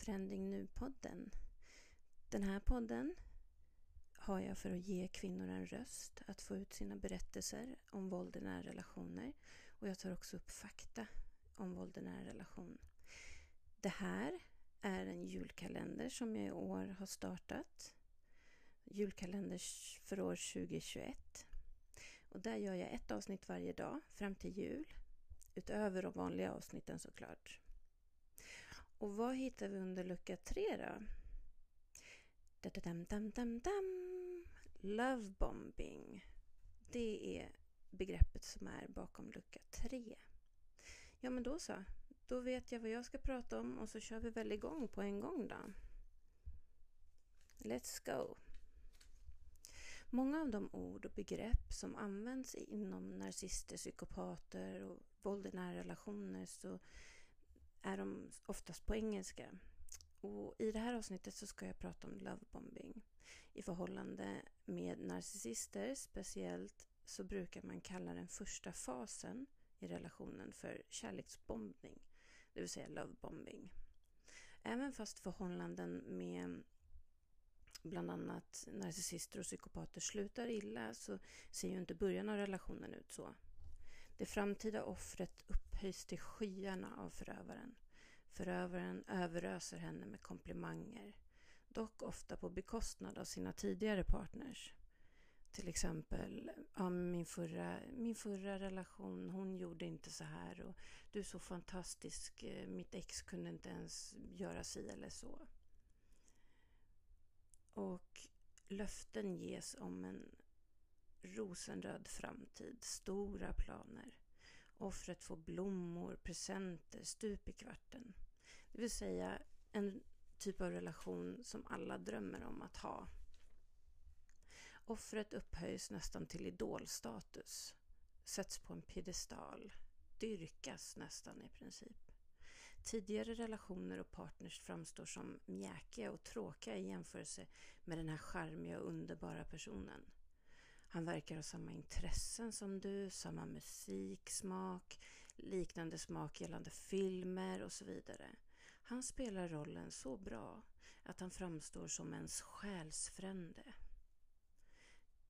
Förändring Nu-podden. Den här podden har jag för att ge kvinnor en röst att få ut sina berättelser om våld i nära relationer. Och jag tar också upp fakta om våld i nära relation. Det här är en julkalender som jag i år har startat. Julkalender för år 2021. Och där gör jag ett avsnitt varje dag fram till jul. Utöver de vanliga avsnitten såklart. Och vad hittar vi under lucka tre då? Dam, dam, dam, dam. Lovebombing. Det är begreppet som är bakom lucka tre. Ja, men då så. Då vet jag vad jag ska prata om och så kör vi väl igång på en gång då. Let's go! Många av de ord och begrepp som används inom narcissister, psykopater och våld i nära relationer så är de oftast på engelska. Och I det här avsnittet så ska jag prata om lovebombing. I förhållande med narcissister speciellt så brukar man kalla den första fasen i relationen för kärleksbombning, det vill säga lovebombing. Även fast förhållanden med bland annat narcissister och psykopater slutar illa så ser ju inte början av relationen ut så. Det framtida offret upphöjs till skyarna av förövaren. Förövaren överöser henne med komplimanger, dock ofta på bekostnad av sina tidigare partners. Till exempel, ja, min, förra, min förra relation, hon gjorde inte så här och du är så fantastisk, eh, mitt ex kunde inte ens göra si eller så. Och löften ges om en rosenröd framtid, stora planer. Offret får blommor, presenter, stup i kvarten. Det vill säga en typ av relation som alla drömmer om att ha. Offret upphöjs nästan till idolstatus, sätts på en piedestal, dyrkas nästan i princip. Tidigare relationer och partners framstår som mjäkiga och tråkiga i jämförelse med den här charmiga och underbara personen. Han verkar ha samma intressen som du, samma musiksmak, liknande smak gällande filmer och så vidare. Han spelar rollen så bra att han framstår som ens själsfrände.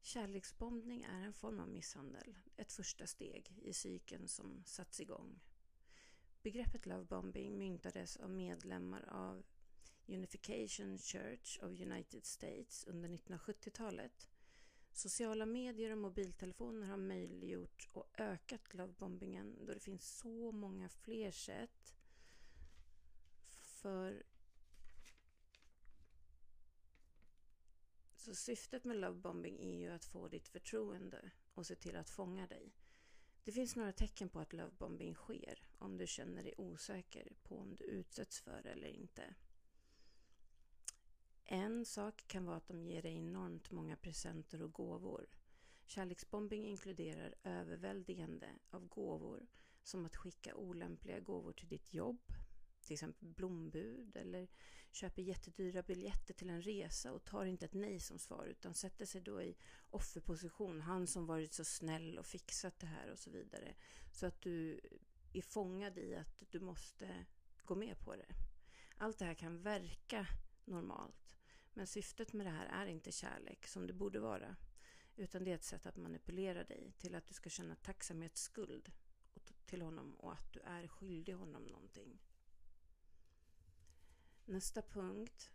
Kärleksbombning är en form av misshandel, ett första steg i cykeln som satts igång. Begreppet lovebombing myntades av medlemmar av Unification Church of United States under 1970-talet Sociala medier och mobiltelefoner har möjliggjort och ökat lovebombingen då det finns så många fler sätt för Så syftet med lovebombing är ju att få ditt förtroende och se till att fånga dig. Det finns några tecken på att lovebombing sker om du känner dig osäker på om du utsätts för det eller inte. En sak kan vara att de ger dig enormt många presenter och gåvor. Kärleksbombing inkluderar överväldigande av gåvor som att skicka olämpliga gåvor till ditt jobb, till exempel blombud eller köper jättedyra biljetter till en resa och tar inte ett nej som svar utan sätter sig då i offerposition, han som varit så snäll och fixat det här och så vidare. Så att du är fångad i att du måste gå med på det. Allt det här kan verka normalt. Men syftet med det här är inte kärlek som det borde vara. Utan det är ett sätt att manipulera dig till att du ska känna tacksamhetsskuld till honom och att du är skyldig honom någonting. Nästa punkt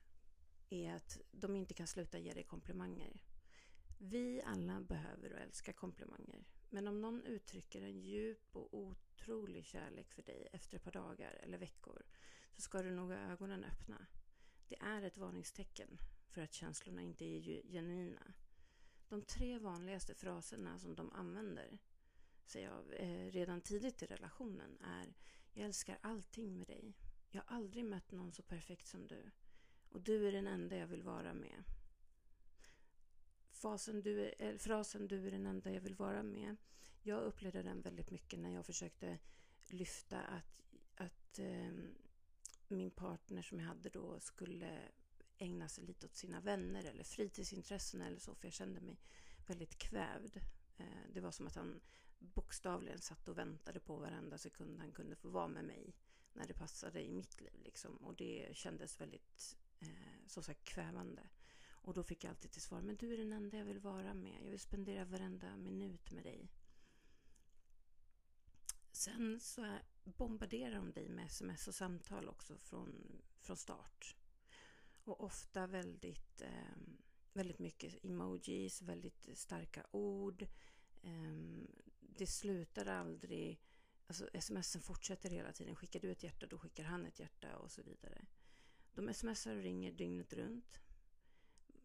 är att de inte kan sluta ge dig komplimanger. Vi alla behöver och älskar komplimanger. Men om någon uttrycker en djup och otrolig kärlek för dig efter ett par dagar eller veckor så ska du nog ha ögonen öppna. Det är ett varningstecken för att känslorna inte är genuina. De tre vanligaste fraserna som de använder säger jag, eh, redan tidigt i relationen är Jag älskar allting med dig. Jag har aldrig mött någon så perfekt som du. Och du är den enda jag vill vara med. Fasen du är, frasen du är den enda jag vill vara med. Jag upplevde den väldigt mycket när jag försökte lyfta att, att eh, min partner som jag hade då skulle ägna sig lite åt sina vänner eller fritidsintressen eller så, för jag kände mig väldigt kvävd. Eh, det var som att han bokstavligen satt och väntade på varenda sekund han kunde få vara med mig när det passade i mitt liv. Liksom. Och det kändes väldigt, eh, som sagt, kvävande. Och då fick jag alltid till svar, men du är den enda jag vill vara med. Jag vill spendera varenda minut med dig. Sen så bombarderar de dig med sms och samtal också från, från start. Och ofta väldigt, eh, väldigt mycket emojis, väldigt starka ord. Eh, det slutar aldrig. Alltså smsen fortsätter hela tiden. Skickar du ett hjärta, då skickar han ett hjärta och så vidare. De smsar och ringer dygnet runt.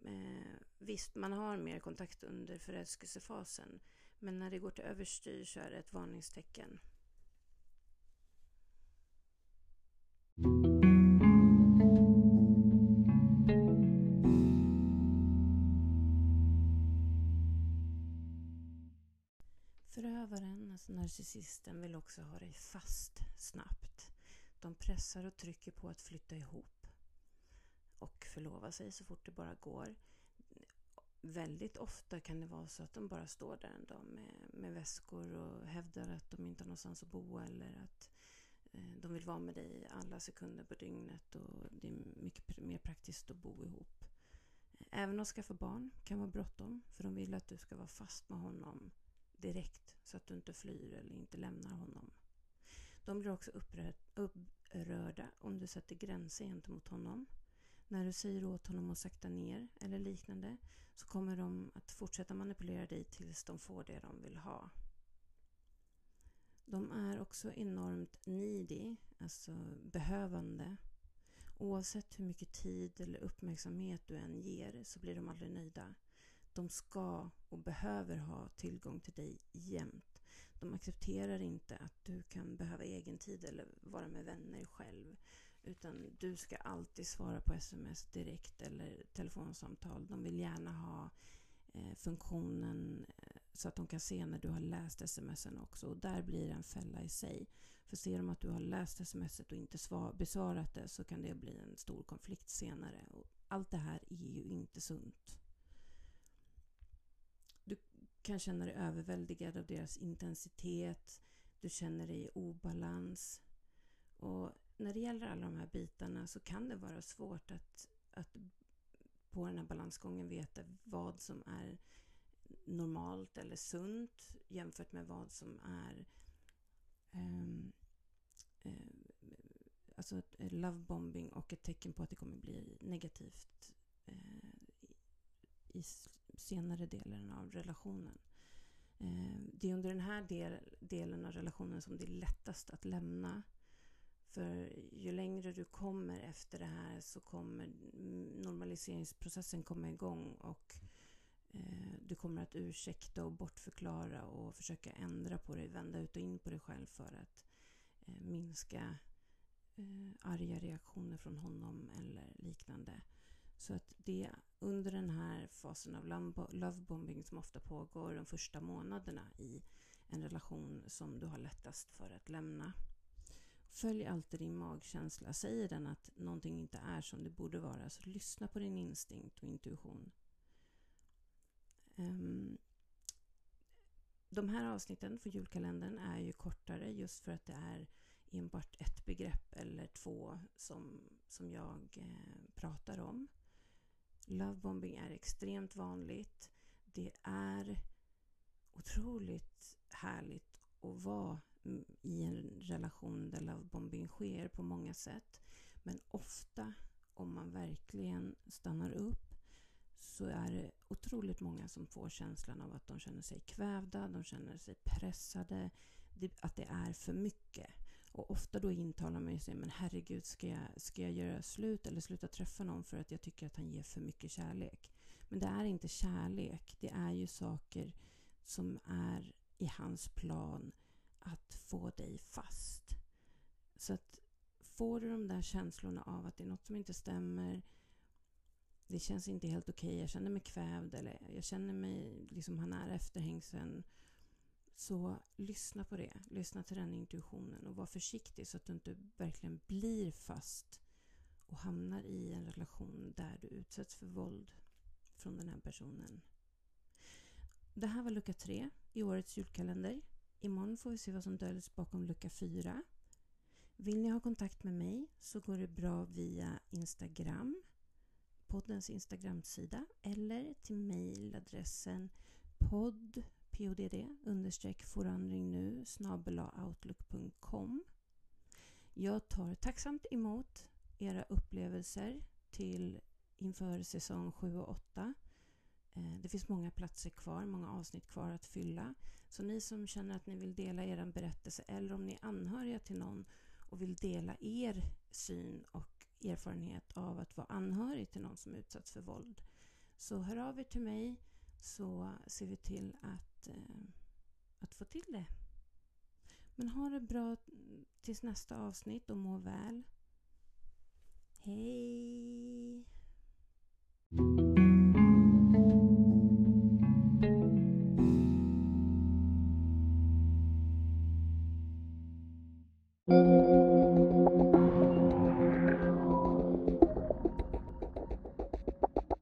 Eh, visst, man har mer kontakt under förälskelsefasen. Men när det går till överstyr så är det ett varningstecken. Förövaren, alltså narcissisten, vill också ha dig fast snabbt. De pressar och trycker på att flytta ihop och förlova sig så fort det bara går. Väldigt ofta kan det vara så att de bara står där en dag med, med väskor och hävdar att de inte har någonstans att bo eller att eh, Eh, de vill vara med dig alla sekunder på dygnet och det är mycket mer praktiskt att bo ihop. Eh, även att skaffa barn kan vara bråttom för de vill att du ska vara fast med honom direkt så att du inte flyr eller inte lämnar honom. De blir också upprörda om du sätter gränser gentemot honom. När du säger åt honom att sakta ner eller liknande så kommer de att fortsätta manipulera dig tills de får det de vill ha. De är också enormt needy, alltså behövande. Oavsett hur mycket tid eller uppmärksamhet du än ger så blir de aldrig nöjda. De ska och behöver ha tillgång till dig jämt. De accepterar inte att du kan behöva egen tid eller vara med vänner själv. Utan du ska alltid svara på sms direkt eller telefonsamtal. De vill gärna ha eh, funktionen eh, så att de kan se när du har läst smsen också. Och där blir det en fälla i sig. För ser de att du har läst smset och inte svar, besvarat det så kan det bli en stor konflikt senare. Och allt det här är ju inte sunt. Du kan känna dig överväldigad av deras intensitet. Du känner dig i obalans. Och när det gäller alla de här bitarna så kan det vara svårt att, att på den här balansgången veta vad som är normalt eller sunt jämfört med vad som är um, um, alltså ett lovebombing och ett tecken på att det kommer bli negativt uh, i senare delen av relationen. Uh, det är under den här del, delen av relationen som det är lättast att lämna för ju längre du kommer efter det här så kommer normaliseringsprocessen komma igång och mm Eh, du kommer att ursäkta och bortförklara och försöka ändra på dig, vända ut och in på dig själv för att eh, minska eh, arga reaktioner från honom eller liknande. Så att det under den här fasen av lovebombing som ofta pågår de första månaderna i en relation som du har lättast för att lämna. Följ alltid din magkänsla. Säger den att någonting inte är som det borde vara, så lyssna på din instinkt och intuition. Ehm, de här avsnitten för julkalendern är ju kortare just för att det är enbart ett begrepp eller två som, som jag eh, pratar om. Lovebombing är extremt vanligt. Det är otroligt härligt att vara i en relation där lovebombing sker på många sätt. Men ofta, om man verkligen stannar upp, så är det otroligt många som får känslan av att de känner sig kvävda, de känner sig pressade, att det är för mycket. Och ofta då intalar man sig, men herregud, ska jag, ska jag göra slut eller sluta träffa någon för att jag tycker att han ger för mycket kärlek? Men det är inte kärlek, det är ju saker som är i hans plan att få dig fast. Så att får du de där känslorna av att det är något som inte stämmer, det känns inte helt okej, okay, jag känner mig kvävd eller jag känner mig liksom han är efterhängsen. Så lyssna på det. Lyssna till den intuitionen och var försiktig så att du inte verkligen blir fast och hamnar i en relation där du utsätts för våld från den här personen. Det här var lucka tre i årets julkalender. Imorgon får vi se vad som döljs bakom lucka 4. Vill ni ha kontakt med mig så går det bra via Instagram, poddens Instagramsida eller till mejladressen podd, podd, understreck forandring nu, outlook.com. Jag tar tacksamt emot era upplevelser till inför säsong 7 och 8. Eh, det finns många platser kvar, många avsnitt kvar att fylla. Så ni som känner att ni vill dela er berättelse eller om ni är anhöriga till någon och vill dela er syn och erfarenhet av att vara anhörig till någon som utsatts för våld. Så hör av er till mig så ser vi till att, eh, att få till det. Men ha det bra tills nästa avsnitt och må väl. Hej!